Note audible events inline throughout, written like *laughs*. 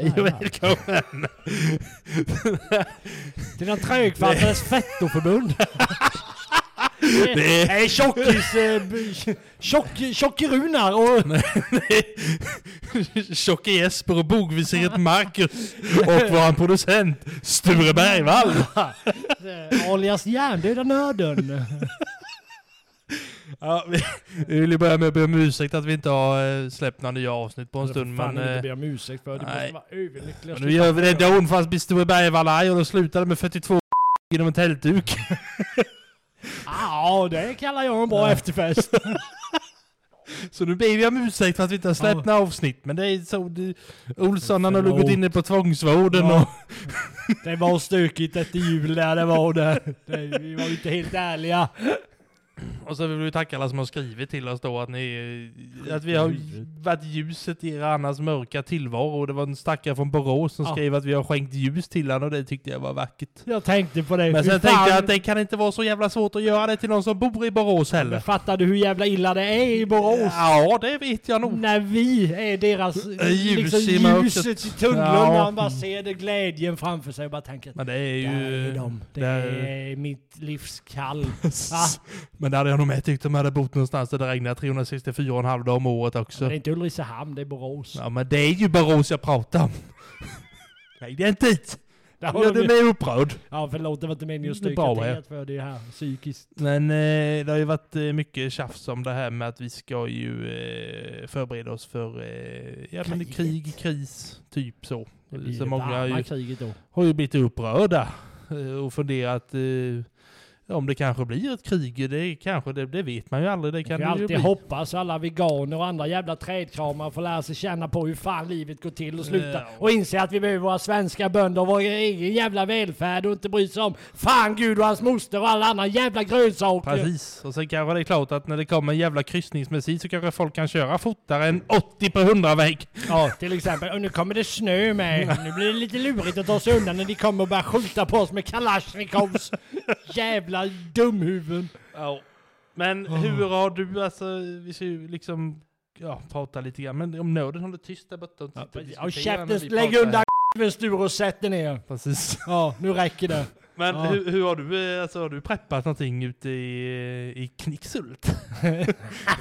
Hej och välkommen! Till den trögfattades fettoförbund. Det är- tjockis... eh, Tjock, tjockerunar och... Tjocke Jesper och bogvisiret Marcus och vår producent Sture Bergvall. *laughs* eh, alias hjärndöda nörden. Ja, vi, vi vill ju börja med att be om ursäkt att vi inte har eh, släppt några nya avsnitt på en stund. Men, inte eh, ber om ursäkt för. Måste nej. vara överlyckliga nu gör vi det ändå fast vi Sture Bergvall är arg och då slutade med 42 genom *laughs* en tältduk. Ja, det kallar jag en bra Ja. efterfest. *laughs* Så nu ber vi om ursäkt för att vi inte har släppt Ja. några avsnitt. Men det är så... Det, Olsson han har nog gått inne på tvångsvården Ja. och... Det var stökigt efter jul där, det var det. det vi var ju inte helt ärliga. Och så vill vi tacka alla som har skrivit till oss då att ni, att vi har varit ljuset i er annars mörka tillvaro. Det var en stackare från Borås som Ja. skrev att vi har skänkt ljus till honom och det tyckte jag var vackert. Jag tänkte på det. Men sen tänkte jag att det kan inte vara så jävla svårt att göra det till någon som bor i Borås Men heller. fattar du hur jävla illa det är i Borås? Ja, det vet jag nog. När vi är deras Ljus liksom, i ljuset i tunneln, Ja. man bara ser det glädjen framför sig och bara tänker Men det är där ju... är de. Det där- är mitt livs kall. *laughs* Men det hade jag nog med tyckt om jag hade bott någonstans där det regnar 364,5 dagar om året också. Men det är inte Ulricehamn, det är Borås. Ja men det är ju Borås jag pratar om. *laughs* Nej det är inte. Där Jag har är de ju- mer upprörd. Ja förlåt, det var inte meningen att ja. det för det här psykiskt. Men eh, det har ju varit eh, mycket tjafs om det här med att vi ska ju eh, förbereda oss för eh, ja, men krig, kris, typ så. Det blir Så det många har ju, kriget då. har ju blivit upprörda eh, och funderat eh, om det kanske blir ett krig. Det, kanske, det, det vet man ju aldrig. Det kan det ju alltid bli. hoppas alla veganer och andra jävla trädkramare får lära sig känna på hur fan livet går till och sluta Ja. och inse att vi behöver våra svenska bönder och vår egen jävla välfärd och inte bry sig om fan Gud och hans moster och alla andra jävla grönsaker. Precis. Och sen kanske det är klart att när det kommer en jävla kryssningsmissil så kanske folk kan köra fortare än 80 på 100 väg. Ja, till exempel. Och nu kommer det snö med. Nu blir det lite lurigt att ta sig undan när de kommer och börjar skjuta på oss med kalasjnikovs. *laughs* Jävla dumhuvuden. Ja. Men hur har du, alltså, vi ska ju liksom ja, prata lite grann, men om nöden håller tyst där borta Ja, när käften, lägg undan *laughs* s***en Sture och sätt dig ner. Precis. Ja, nu räcker det. Men Ja. hur, hur har du, eh, alltså har du preppat någonting ute i, i Knicksult? *laughs*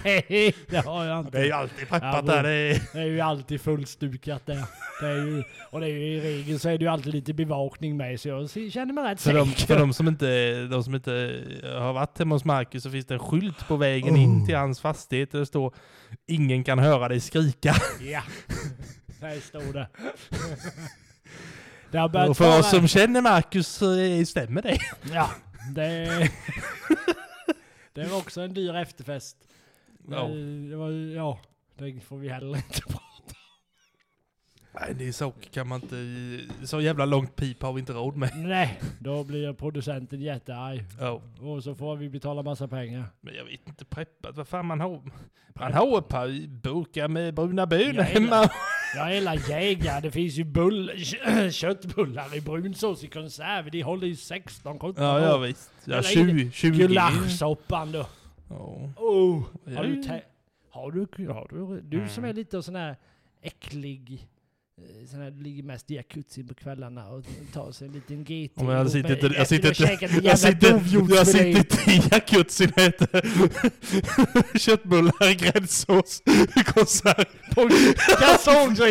Nej, det har jag inte. Det är ju alltid preppat Ja, där, det är... Det är ju alltid fullstukat där. Det är ju, och det är ju, i regel så är det ju alltid lite bevakning med så jag känner mig rätt För de, säker. för de, som inte, de som inte har varit hemma hos Marcus så finns det en skylt på vägen in till hans fastighet där det står Ingen kan höra dig skrika. Ja, *laughs* där står det. *laughs* Det Och för oss som känner Marcus är- stämmer det. Ja, det... *laughs* det var också en dyr efterfest. Ja. Det var, ja, det får vi heller inte prata Nej, det är så kan man inte... Så jävla långt pip har vi inte råd med. Nej, då blir producenten jättearg. Ja. Och så får vi betala massa pengar. Men jag vet inte preppat, vad fan man har. Man har ett par burkar med bruna bönor Ja, hemma. Jag är jägare, det finns ju bull, kö- köttbullar i brunsås i konserv. De håller ju 16-17 Ja, ja visst. Ja, Eller 20. 20. Gulaschsoppan då. Oh, Ja, har, du har du, har du, du som är lite sån här äcklig, eh, sån här, ligger mest i jacuzzin på kvällarna och tar sig en liten GT. Ja, jag sitter inte, jag sitter inte, jag sitter, jag sitter inte i jacuzzin och äter *laughs* köttbullar, gräddsås, konserv.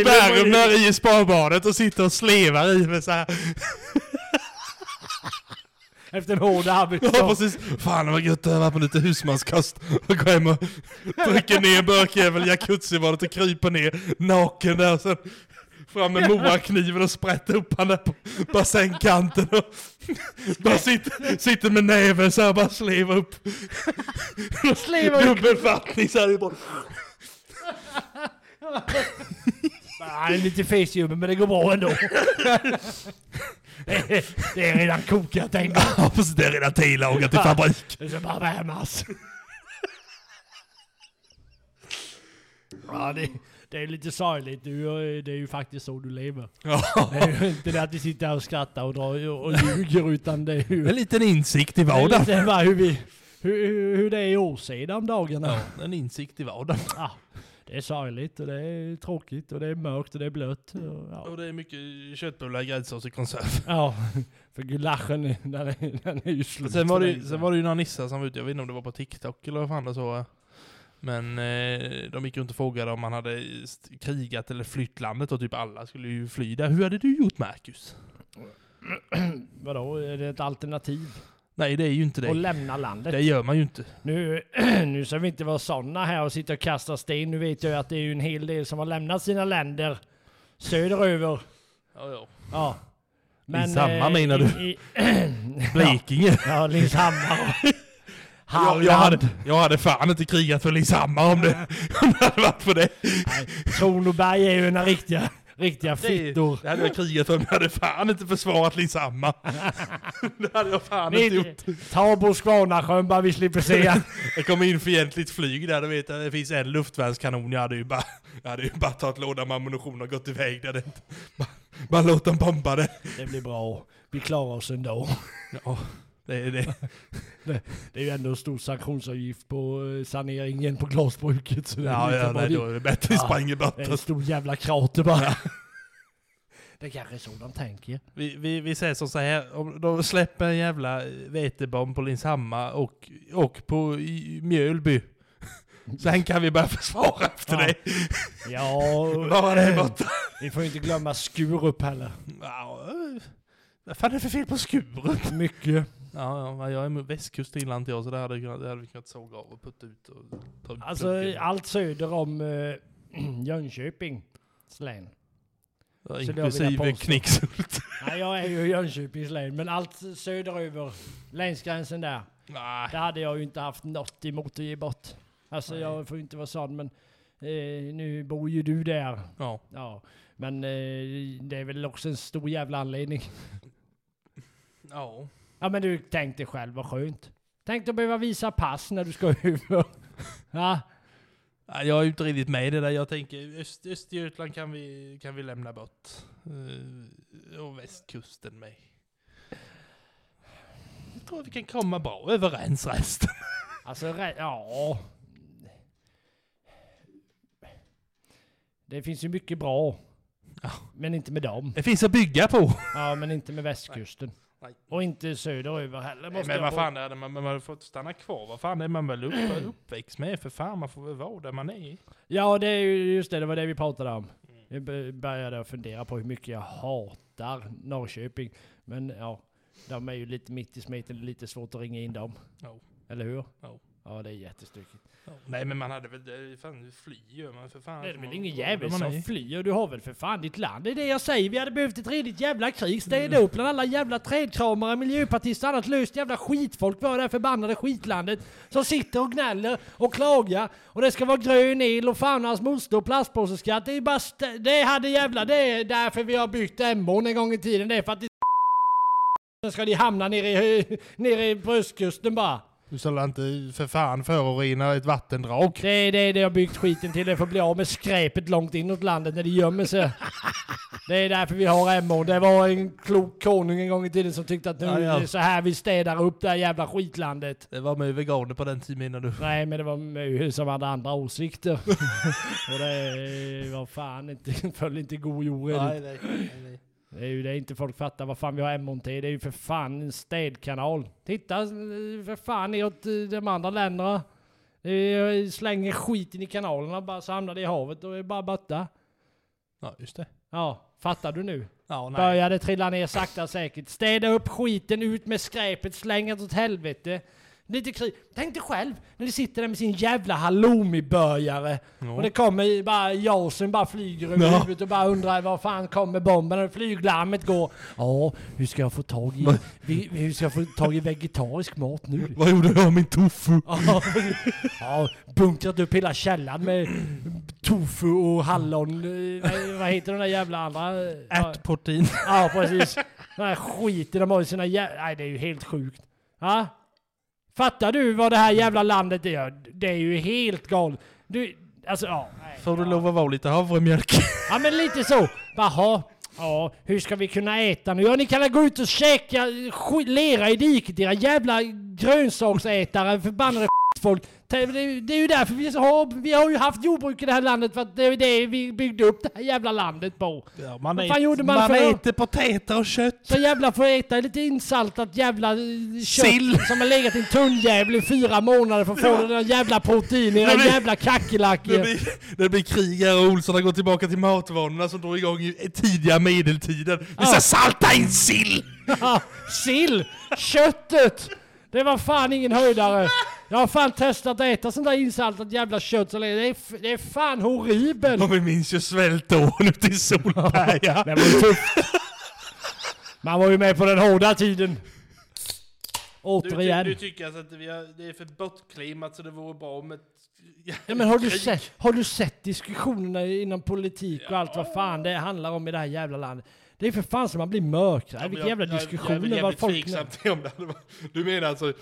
Värmer i sparbadet och sitter och slevar i med så här. Efter en hård arbetsdag. Ja precis. Fan vad gött det har varit med lite husmanskost. Och gå hem och trycker ner burkjävel i jacuzzibadet och kryper ner naken där och sen fram med moakniven och sprätter upp han där på bassängkanten och bara sitter, sitter med näven så här bara slevar upp. Slevar upp. Dubbelfattning så här i. Han är lite fesjubbe men det går bra ändå. det, är, det är redan kokat en gång. Ja precis, det är redan tillagat i fabrik. Det ska bara värmas. ja, det, det är lite sorgligt. Du, är- det är ju faktiskt så du lever. Ja. *laughs* Det är ju inte det att vi sitter här och skrattar och, drar, och ljuger utan det är ju... En liten insikt i Det är vardagen. lite hur, vi, hur, hur, det är i Åseda om dagarna. Ja, en insikt i vardagen. Ja, Det är sorgligt och det är tråkigt och det är mörkt och det är blött. Och, ja. Och det är mycket köttbullar, gräddsås i konserv. *laughs* ja, för gulaschen är- den är, den är ju slut. Sen var, det, sen var det ju några nissar som var ute, jag vet inte om det var på TikTok eller vad fan det så. Men eh, de gick runt och frågade om man hade krigat eller flytt landet och typ alla skulle ju fly där. Hur hade du gjort Marcus? *clears throat* Vadå, är det ett alternativ? Nej det är ju inte det. lämna landet? Det gör man ju inte. Nu, *clears throat* nu ska vi inte vara sådana här och sitta och kasta sten. Nu vet jag ju att det är ju en hel del som har lämnat sina länder söderöver. Ja, ja. Ja. Lindshammar menar i- du? i- *clears throat* Blekinge. Ja, Lindshammar. Jag, *laughs* Halland. jag, hade, jag hade fan inte krigat för Lindshammar om det, *laughs* om det hade varit på det. Nej, Kronoberg är ju en riktiga, riktiga fittor. det hade jag krigat för, men jag hade fan inte försvarat Lindshammar. *laughs* Det hade jag fan inte gjort. Ta Botswanasjön bara vi slipper se. *laughs* Det kom in fientligt flyg där, du vet det finns en luftvärnskanon, jag hade ju bara, jag hade ju bara tagit lådan med ammunition och gått iväg där. Det bara, bara låt dem bomba det. Det blir bra. Vi klarar oss ändå. Ja, det är det. Det är ju ändå en stor sanktionsavgift på eh, saneringen på glasbruket. Så det är Ja, lika ja nej, det- då är det bättre Ja, bort Det är en stor jävla krater bara. *laughs* Det kanske är så de tänker. Vi, vi, vi säger som så här, om de släpper en jävla vetebomb på Lindshammar och, och på i Mjölby. *laughs* Sen kan vi börja försvara efter Ja. det. Ja, *laughs* Bara det är *clears throat* borta. vi får inte glömma Skurup heller. Ja, vad fan är det för fel på Skurup? Mycket. Ja, ja, jag är med västkust inland till oss så det hade, det hade vi kunnat såga av och putta ut och ta Alltså pluggen. allt söder om *clears throat* uh, Jönköpings län. Ja, jag Inklusive. Knicksult. *laughs* Nej, jag är ju Jönköpings län, men allt söderöver länsgränsen där. Nej. Det hade jag ju inte haft något emot att ge bort. Alltså Nej. jag får inte vara sån, men eh, nu bor ju du där. Ja. Ja, men eh, det är väl också en stor jävla anledning. Ja. Ja men du, tänk dig själv vad skönt. Tänk att behöva visa pass när du ska över. *laughs* Ja, Jag är inte riktigt med i det där. Jag tänker Öst, Östergötland kan vi, kan vi lämna bort. Eh, och västkusten med. Jag tror vi kan komma bra överens resten. *laughs* alltså re- ja. Det finns ju mycket bra. Ja. Men inte med dem. Det finns att bygga på. Ja, men inte med västkusten. Nej. Och inte söderöver heller. Nej, måste men vad fan är det man, man har fått stanna kvar? Vad fan är man väl upp, *clears throat* uppväxt med för fan? Man får väl vara där man är. Ja, det är ju just det, det var det vi pratade om. Mm. Jag började fundera på hur mycket jag hatar Norrköping. Men ja, de är ju lite mitt i smeten, lite svårt att ringa in dem. Ja. Eller hur? Ja. Ja, det är jättestyckigt. Nej men man hade väl, det- fan fly gör man för fan. Det är väl ingen jävel som flyr? Du har väl för fan ditt land? Det är det jag säger. Vi hade behövt ett redigt jävla krig. Städa upp bland alla jävla trädkramare, miljöpartister, annat löst jävla skitfolk. Var det här förbannade skitlandet som sitter och gnäller och klagar. Och det ska vara grön el och fan och hans moster och plastpåseskatt. Det är bara st- Det hade jävla... Det är därför vi har byggt Emån en gång i tiden. Det är för att det Sen ska de hamna nere i, nere på östkusten bara. Du ska inte för fan förorena ett vattendrag. Det är det de har byggt skiten till. Det får bli av med skräpet långt inåt landet när de gömmer sig. Det är därför vi har Emån. Det var en klok konung en gång i tiden som tyckte att nu Ja, ja. är det så här vi städar upp det här jävla skitlandet. Det var med veganer på den tiden menar du? Nej, men det var Möhus som hade andra åsikter. Och det var fan inte, *laughs* föll inte god jord. nej, nej, nej. Det är ju det inte folk fattar vad fan vi har Emån till. Det är ju för fan en städkanal. Titta eh, för fan neråt eh, de andra länderna. Det är- Slänger skiten i kanalerna bara så hamnar det i havet och är bara borta. Ja, just det. Ja, fattar du nu? Ja, nej. Började trilla ner sakta säkert. Städa upp skiten, ut med skräpet, slänga det åt helvete. Lite krig. Tänk dig själv när de sitter där med sin jävla halloumi-burgare Ja. och det kommer bara jasen bara flyger över Ja. huvudet och bara undrar var fan kommer bomben och flyglarmet går. Ja, hur ska jag få tag i, vi, hur ska jag få tag i vegetarisk mat nu? Vad gjorde jag av min tofu? Ja, ja, bunkrat upp hela källaren med tofu och hallon. eh, Vad heter de där jävla andra? Ja, Ärtprotein. Ja, precis. Den här skiten de har i sina jävla... Nej, det är ju helt sjukt. Ja? Fattar du vad det här jävla landet är? Det är ju helt galet. Du, alltså ja. nej, Får du ja. lov att vara lite havremjölk? Ja, men lite så. Jaha. Ja, hur ska vi kunna äta nu? Ja, ni kan väl gå ut och käka lera i diket, era jävla grönsaksätare, förbannade *laughs* skitfolk. Det är, det ju därför vi har, vi har ju haft jordbruk i det här landet för att det är det vi byggde upp det här jävla landet på. Ja, man Vad fan gjorde man man för- äter potäter och kött. Så jävla får äta lite insaltat jävla eh, kött Sill. som har legat i en tunnjävel i fyra månader för att få den där jävla Det era blir- jävla Det kackerlackor. blir, det blir krig här och Olsson har gått tillbaka till matvanorna som drog igång i tidiga medeltiden. Vi ska Ja. salta in sill! Ja, *laughs* Sill! Köttet! Det var fan ingen höjdare. Jag har fan testat att äta sånt där insaltat jävla kött så länge. Det är, f- det är fan horribelt. Och vi minns ju svältåren *laughs* ute i Solberga. Det var ju tufft. Man var ju med på den hårda tiden. Återigen. tycker alltså att vi har, det är för bortklimat så det vore bra med ett... Ja, men har, du sett, har du sett diskussionerna inom politik och allt vad fan det handlar om i det här jävla landet? Det är för fan som man blir mörkrädd. Vilka jävla diskussioner. vad folk... till om det hade varit- Du menar alltså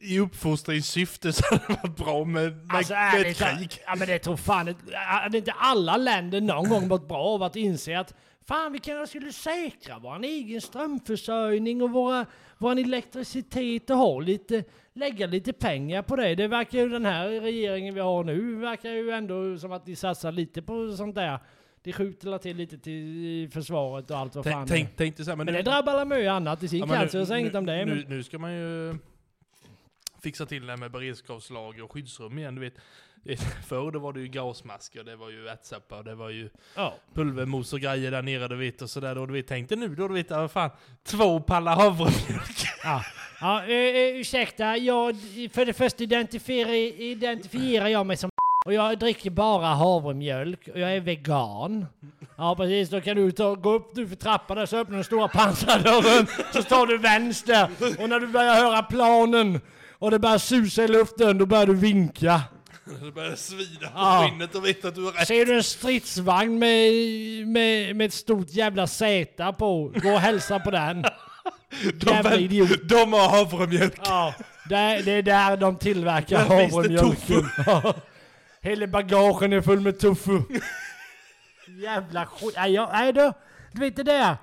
i uppfostringssyfte så hade det varit bra med, med, Alltså med ärligt, ett krig? ja men det tror fan hade inte alla länder någon gång mått bra av att inse att fan vi kanske skulle säkra vår egen strömförsörjning och våra, vår elektricitet och ha lite, lägga lite pengar på det. Det verkar ju den här regeringen vi har nu, verkar ju ändå som att de satsar lite på sånt där. De skjuter till lite till försvaret och allt vad fan Tänk, det tänk, tänkte så här, men, Men nu- det drabbar mycket annat i sin Ja, cancer, säger inget om det. Nu, nu ska man ju fixa till det med beredskapslager och skyddsrum igen. Du vet, det, *laughs* förr då var det ju gasmasker, det var ju ärtsoppa och det var ju ja. pulvermos och grejer där nere du vet och sådär. då. Du vet, tänk dig nu då, du vet, vad fan, två pallar havremjölk. Ja, ja uh, ursäkta. Jag, för det första identifierar, identifierar jag mig som och jag dricker bara havremjölk och jag är vegan. Ja precis, då kan du ta, gå upp du för trappan där så öppnar den stora pansardörren. Så tar du vänster och när du börjar höra planen och det börjar susa i luften då börjar du vinka. Det börjar svida på Ja. skinnet och vet att du har rätt. Ser du en stridsvagn med, med, med ett stort jävla Z på, gå och hälsa på den. *laughs* De, Jävla väl- idiot. de har havremjölk. Ja, det, det är där de tillverkar havremjölken. *laughs* Hela bagagen är full med tofu. *laughs* Jävla skit. Nej, jag, nej du, du vet det där.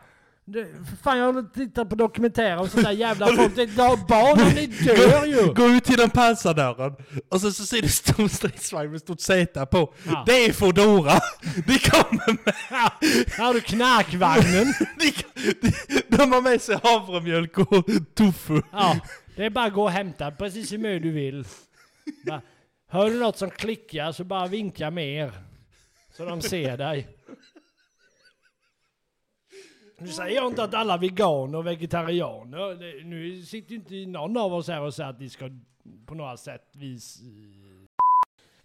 För fan jag har tittat på dokumentärer om sådana där jävla folk. Det, da, barnen ni dör ju. Gå ut till den pansardörren och så, så ser du stor stridsvagn med stort Z på. Ja. Det är Foodora. De kommer med. Här har du knarkvagnen. *laughs* De, de, de har med sig havremjölk och tofu. Ja, det är bara att gå och hämta precis hur mycket du vill. Bara, hör du något som klickar så bara vinka mer. Så de ser dig. Nu säger jag inte att alla veganer och vegetarianer, nu sitter ju inte någon av oss här och säger att de ska på några sätt vis... Eh.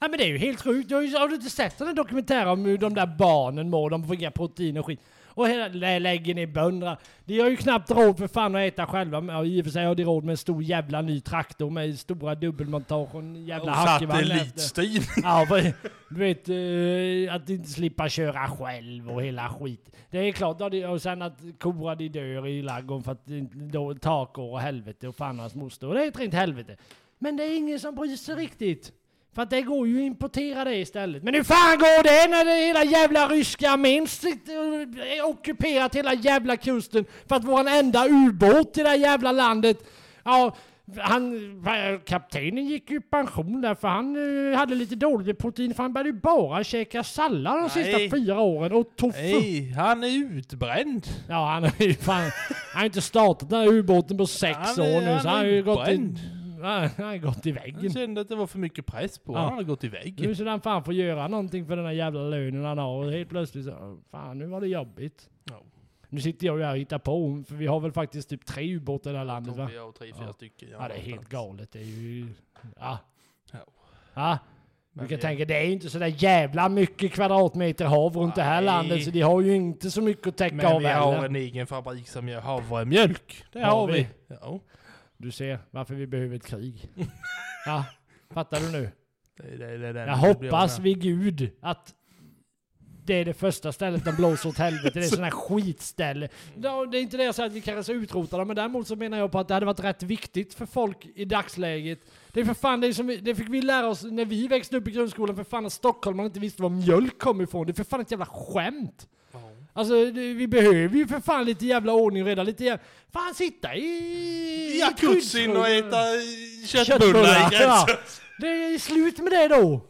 Nej men det är ju helt sjukt. Har, du inte sett den dokumentären om hur de där barnen mår? De får inga proteiner och skit. Och hela, lä- lägger ner bönderna. De har ju knappt råd för fan att äta själva. Ja, I och för sig har de råd med en stor jävla ny traktor med stora dubbelmontage och en jävla Och hackevagn efter. satellitstyrning. Ja, för, du vet, eh, att inte slippa köra själv och hela skit. Det är klart, och sen att korna de dör i ladugården för att då går och helvete och fan hans moster. Och det är ett rent helvete. Men det är ingen som bryr sig riktigt. För att det går ju att importera det istället. Men hur fan går det när det hela jävla ryska armén är ockuperat hela jävla kusten för att en enda ubåt i det jävla landet? Ja, han, kaptenen gick ju i pension där för han eh, hade lite dåligt med protein för han började ju bara käka sallad de Nej. sista fyra åren och tofu. Nej, han är utbränd. Ja, han har ju fan, han har inte startat den här ubåten på sex Han är- år nu så han har ju gått i. *laughs* han har gått i Han väggen. kände att det var för mycket press på Ja. Han hade gått i Nu väggen. så han fan får göra någonting för den här jävla lönen han har och helt plötsligt så, fan nu var det jobbigt. Ja. Nu sitter jag ju här och hittar på, för vi har väl faktiskt typ tre ubåtar i det här landet va? Jag och tre, fyra Ja. stycken. Ja det är helt galet, det är ju... Ja. Ja. Ja. Men Du kan vi- tänka, det är ju inte sådär jävla mycket kvadratmeter hav runt det här Nej. landet så de har ju inte så mycket att täcka Men av vi har en egen fabrik som gör havremjölk. Det Har har vi? vi. Ja. Du ser varför vi behöver ett krig. *laughs* Ja, fattar du nu? Det, det, det, Jag hoppas vid gud att det är det första stället de blåser åt helvete. Det är *laughs* sådana här skitställe. Det är inte det jag säger att vi kanske ska utrota dem, men däremot så menar jag på att det hade varit rätt viktigt för folk i dagsläget. Det är för fan det, som vi, det fick vi lära oss när vi växte upp i grundskolan, för fan att Stockholm inte visste var mjölk kom ifrån. Det är för fan ett jävla skämt. Alltså vi behöver ju för fan lite jävla ordning och reda, lite jävla... Fan sitta i... i ett Jacuzzin och äta köttbullar i ja. gränsen. *laughs* Det är slut med det då.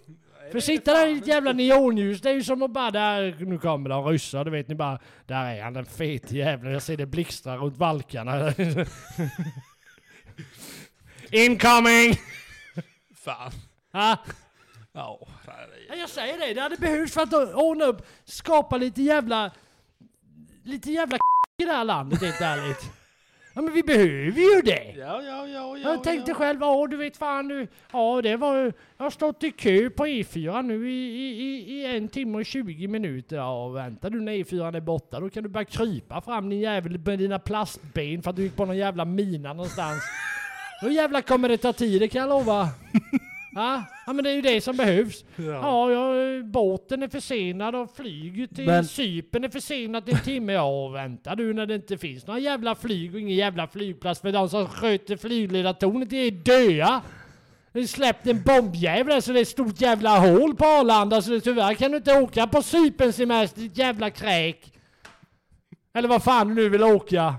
För sitta där i ditt jävla neonljus, det är ju som att bara där, nu kommer de ryssar, du vet ni bara, där är han den fete jäveln, jag ser det blixtra runt valkarna. *laughs* Incoming! Fan. Ha? Ja. Ja, jag säger det, det hade behövts för att ordna upp, skapa lite jävla, lite jävla *laughs* i det här landet helt ärligt. Ja men vi behöver ju det! Ja, ja, ja, ja. Jag tänkte själv, ja du vet fan nu, ja det var ju- jag har stått i kö på E4 nu i, i, i, en timme och 20 minuter. Ja vänta du när E4 är borta, då kan du börja krypa fram din jävel med dina plastben för att du gick på någon jävla mina någonstans. *laughs* Då jävlar kommer det ta tid, det kan jag lova. Ja, ja men det är ju det som behövs. *laughs* Ja, ja båten är försenad och flyget till Men- Cypern är försenat en timme. Ja, vänta du när det inte finns några jävla flyg och ingen jävla flygplats för de som sköter flygledartornet är döda. Det är släppt en bombjävel så det är ett stort jävla hål på Arlanda så det, tyvärr kan du inte åka på Cypernsemester ditt jävla kräk. Eller vad fan du nu vill åka.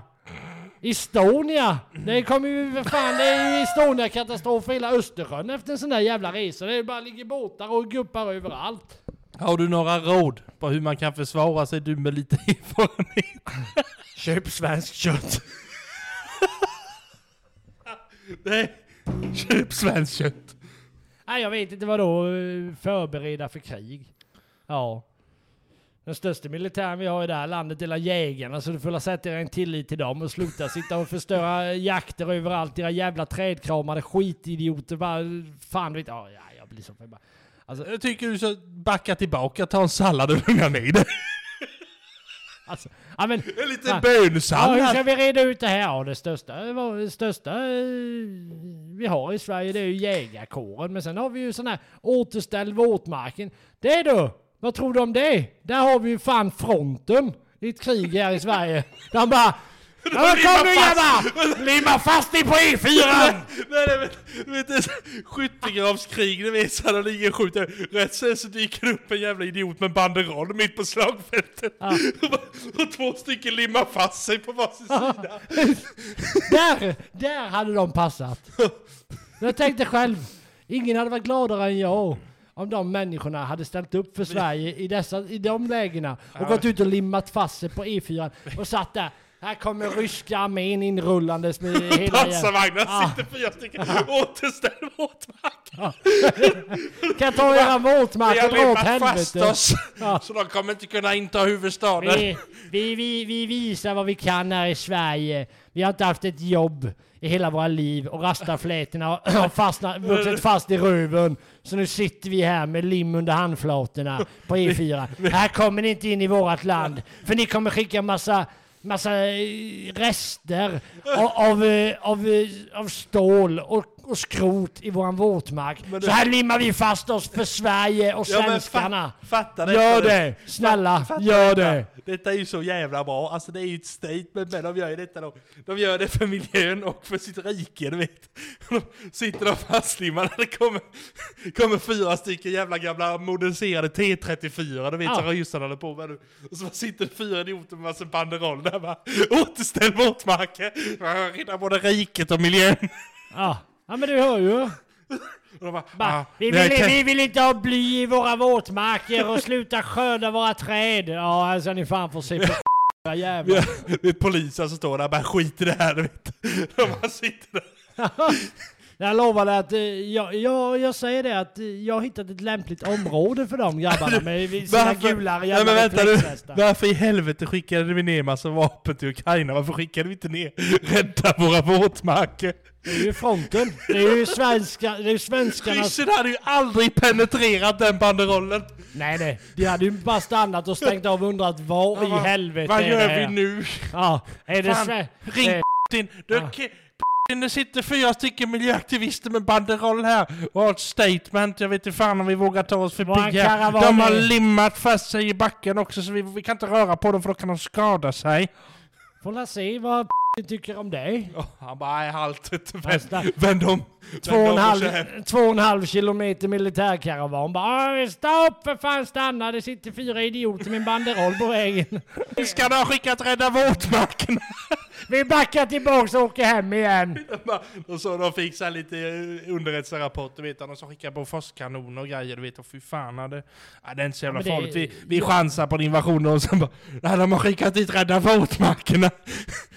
Estonia! Det kommer ju för fan, det är ju Estonia-katastrof för hela Östersjön efter en sån där jävla resa. Det är bara ligger båtar och guppar överallt. Har du några råd på hur man kan försvara sig du med lite *laughs* erfarenhet? Köp svenskt kött. *laughs* Nej, köp svenskt kött. Nej jag vet inte vad då förbereda för krig. Ja. Den största militären vi har i det här landet är alla jägarna så du får väl sätta er en tillit till dem och sluta sitta och förstöra *laughs* jakter överallt. Era jävla trädkramade skitidioter. Bara, fan vet ja, ja, jag blir så förbannad. Alltså, Jag tycker du ska backa tillbaka, ta en sallad och lugna ner dig. *laughs* alltså, ja men... En liten Ja. Ja, hur bönsallad. ska vi reda ut det här? Ja, det största, det största eh, vi har i Sverige det är ju jägarkåren. Men sen har vi ju sån här återställ våtmarken. Det då? Vad tror du om det? Där har vi ju fan fronten i ett krig här i Sverige. De bara... *laughs* Ja, men kom nu grabbar! *laughs* Limma fast dig på E E4! Nej, nej, du vet, det så- skyttegravskrig, du vet, de ligger och skjuter. Rätt sen så dyker det upp en jävla idiot med banderoll mitt på slagfältet. Ja. *laughs* Och två stycken limmar fast sig på varsin sida. Där, där hade de passat. Jag tänkte själv, ingen hade varit gladare än jag om de människorna hade ställt upp för Sverige i, dessa, i de lägena och gått ut och limmat fast sig på E4 och satt där. Här kommer ryska armén inrullandes med hela... *laughs* Pansarvagnar Ah. sitter fyra stycken. Återställ våtmark. *laughs* Kan ta era våtmark Vi och har dra åt limmat fast helvete. oss. *laughs* Ja. Så de kommer inte kunna inta huvudstaden. Vi, vi, vi, vi visar vad vi kan här i Sverige. Vi har inte haft ett jobb i hela våra liv och rastaflätorna har *clears throat* fastnat, vuxit fast i röven. Så nu sitter vi här med lim under handflatorna på E4. Här kommer ni inte in i vårt land. För ni kommer skicka massa massa eh, rester av, av, eh, av, eh, av stål och, och skrot i våran våtmark. Men Så här limmar vi fast oss för Sverige och Ja, svenskarna. fa- fatta det. Gör det! Snälla, Fatta gör detta. det! Detta är ju så jävla bra. Alltså det är ju ett statement, men de gör ju detta då. De gör det för miljön och för sitt rike, du vet. De sitter de fastlimmade, det kommer, kommer fyra stycken jävla gamla moderniserade T34, du vet, Ja. som ryssarna håller på med nu. Och så sitter det fyra idioter med massa banderoll där bara, återställ våtmarker, rädda både riket och miljön. Ja, ja men du hör ju. Och bara, Ba, "Ah, vi, vill, kan- vi vill inte ha bly i våra våtmarker och sluta skörda våra träd. Ja, alltså ni fan får se på *laughs* Vi jävlar. det är poliser som står där bara skit i det här, vet. De bara sitter där. *laughs* Jag lovar dig att eh, jag, jag, säger det att eh, jag har hittat ett lämpligt område för de grabbarna *laughs* med sina gula Nej, jävla men vänta nu. Varför i helvete skickade vi ner massa vapen till Ukraina? Varför skickade vi inte ner rädda våra våtmarker? Det är ju fronten. Det är ju svenska, det är ju svenskarnas... Ryssen hade ju aldrig penetrerat den banderollen. Nej nej, de hade ju bara stannat och stängt av och undrat vad i vad- helvete Vad det gör vi nu? Ja, är det Fan, Sve- ring eh, Putin. Du, Ja. Det sitter fyra stycken miljöaktivister med banderoll här och har ett statement. Jag vet inte fan om vi vågar ta oss förbi här. De har limmat fast sig i backen också så vi, vi kan inte röra på dem för då kan de skada sig. Får se vad tycker om det. Ja, han bara, nej halt, *laughs* vänd, vänd om. Två och, en halv, kör hem." två och en halv kilometer militärkaravan. Bara "Åh, stopp för fan stanna, det sitter fyra idioter med en banderoll på vägen. *laughs* Ska du ha skickat rädda våtmarkerna? *laughs* Vi backar tillbaks och åker hem igen. Och så de här lite underrättelserapport, du vet, de som skickade på forskkanoner och grejer, du vet, och fy fan, det, ja, det är inte så jävla Ja, farligt. Vi, vi chansar på en invasion och sen bara, nej, de har skickat dit rädda våtmarkerna.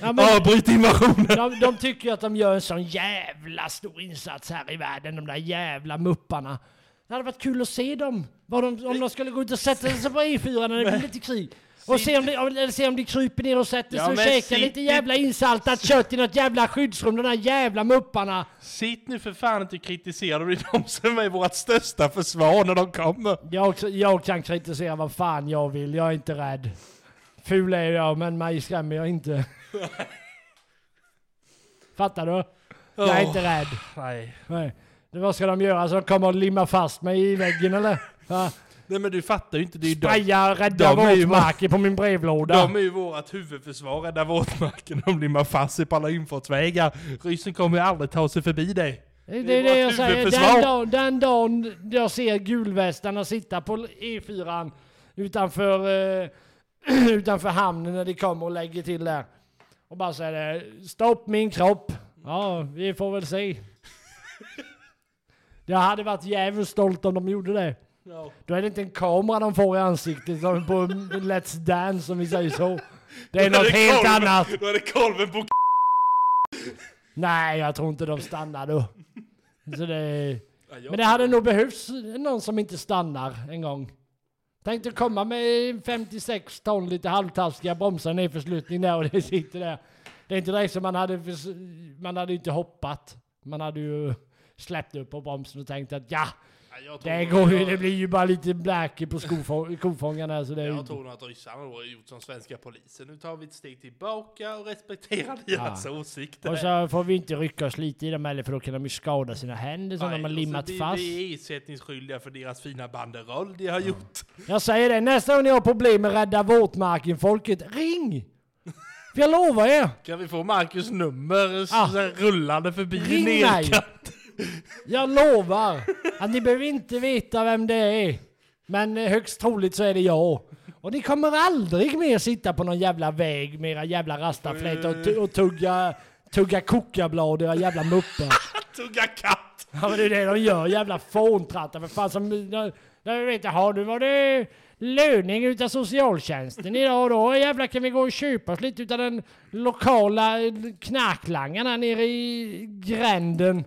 Ja, men, Avbryt invasionen! de, de tycker ju att de gör en sån jävla stor insats här i världen, de där jävla mupparna. Det hade varit kul att se dem. De, om de skulle gå ut och sätta sig på E4 när det blir lite krig. Och se om, de, eller se om de kryper ner och sätter Ja, sig och men käkar sitt lite jävla insaltat kött i något jävla skyddsrum, de där jävla mupparna. Sitt nu för fan inte och kritisera, det är de som är vårt största försvar när de kommer. Jag, jag kan kritisera vad fan jag vill, jag är inte rädd. Ful är jag, men mig skrämmer jag inte. *laughs* Fattar du? Jag är inte rädd. Nej. Nej. Det, vad ska de göra? Så de kommer att limma fast mig i väggen eller? Va? nej, men du fattar ju inte, det är ju Spraya rädda våtmarker på min brevlåda. de är ju vårt huvudförsvar, rädda våtmarken, de limmar fast sig på alla infartsvägar. Ryssen kommer ju aldrig ta sig förbi dig. Det är Det är det, jag säger. Den dagen, den dagen jag ser gulvästarna sitta på E4 utanför, eh, *clears throat* utanför hamnen när de kommer och lägger till där. Och bara säger stopp min kropp. Ja, vi får väl se. *laughs* Jag hade varit jävligt stolt om de gjorde det. Ja. Då är det inte en kamera de får i ansiktet som på Let's Dance om vi säger så. Det är något helt annat. Då är det kolven på Nej, jag tror inte de stannar då. Så det... Men det hade nog behövts någon som inte stannar en gång. Tänkte komma med 56 ton lite halvtaskiga bromsar ner för där och det sitter där. Det är inte direkt som man hade, man hade inte hoppat. Man hade ju släppt upp på bromsen och tänkt att ja, jag det, går ju, jag- det blir ju bara lite black på kofångarna så det är ju... Jag tror nog att ryssarna har gjort som svenska polisen. Nu tar vi ett steg tillbaka och respekterar deras åsikter. Och så får vi inte rycka oss lite i dem heller för då kan de ju skada sina händer som Nej, de har limmat vi, fast. Vi är ersättningsskyldiga för deras fina banderoll de har gjort. Jag säger det, nästa gång ni har problem med Rädda Våtmarken-folket, ring! För jag lovar er, Kan vi få Marcus nummer ah. rullande förbi Ring mig. Jag lovar att ni behöver inte veta vem det är. Men högst troligt så är det jag. Och ni kommer aldrig mer sitta på någon jävla väg med era jävla rastaflätor och, och tugga, tugga kokablad, era jävla muppar. *laughs* Tugga katt! Ja men det är det de gör, jävla fåntrattar för fan som... Vi vet, jaha nu var det löning utav socialtjänsten idag då jävlar kan vi gå och köpa oss lite utav den lokala knarklangaren här nere i gränden.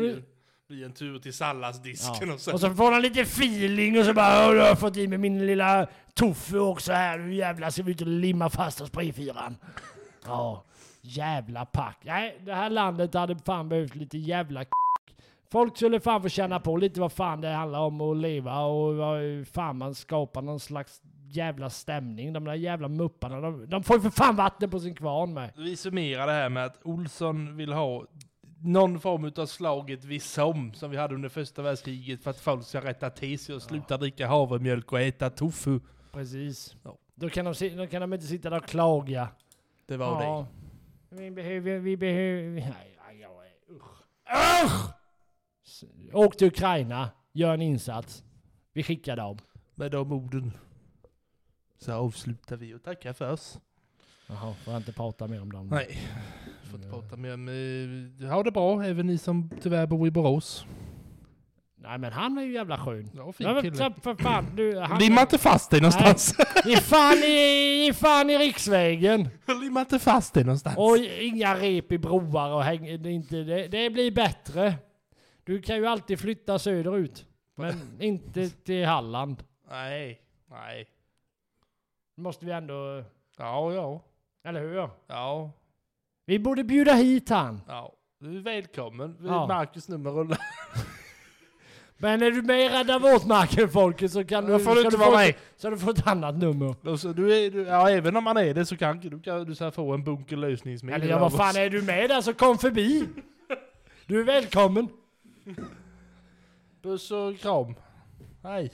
Blir, blir en tur till salladsdisken och så. Och så får de lite feeling och så bara "Åh, jag har fått i mig min lilla tofu också här. Nu jävlar ser vi ut att limma fast oss på E4. *laughs* Ja, jävla pack. Nej, det här landet hade fan behövt lite jävla k- Folk skulle fan få känna på lite vad fan det handlar om att leva och vad fan man skapar någon slags jävla stämning. De där jävla mupparna, de, de får ju för fan vatten på sin kvarn med. Vi summerar det här med att Olsson vill ha någon form av slaget vid som som vi hade under första världskriget för att folk ska rätta till sig och sluta dricka havremjölk och äta tofu. Precis. Ja. Då, kan de, då kan de inte sitta där och klaga. Det var det. ja. Vi behöver, vi behöver... Nej, jag är... Usch! Usch! Åk till Ukraina, gör en insats. Vi skickar dem. Med de orden så avslutar vi och tackar för oss. Jaha, får jag inte prata mer om dem? Nej, inte prata mer om... eh, Ha det bra, även ni som tyvärr bor i Borås. Nej men han är ju jävla skön. Ja, fin men, kille. för fan, du, *laughs* han, Limma inte fast dig någonstans. Ge fan i, ge fan i riksvägen! *laughs* Limma inte fast dig någonstans. Och inga rep i broar och häng, det, inte, det, det blir bättre. Du kan ju alltid flytta söderut. Men *laughs* inte till Halland. Nej, nej. måste vi ändå... Ja, ja, Eller hur? ja, Vi borde bjuda hit han. ja. Du är välkommen. Ja. Marcus nummer rullar. *laughs* Men är du med i Rädda Våtmarken folket så kan du... Får du ska inte vara med. Så du får ett annat nummer. Så du är, du, ja, även om man är det så kan du, kan du här få en bunker lösningsmedel. Eller ja, vad fan är du med där så kom förbi. Du är välkommen. Puss och kram. Hej.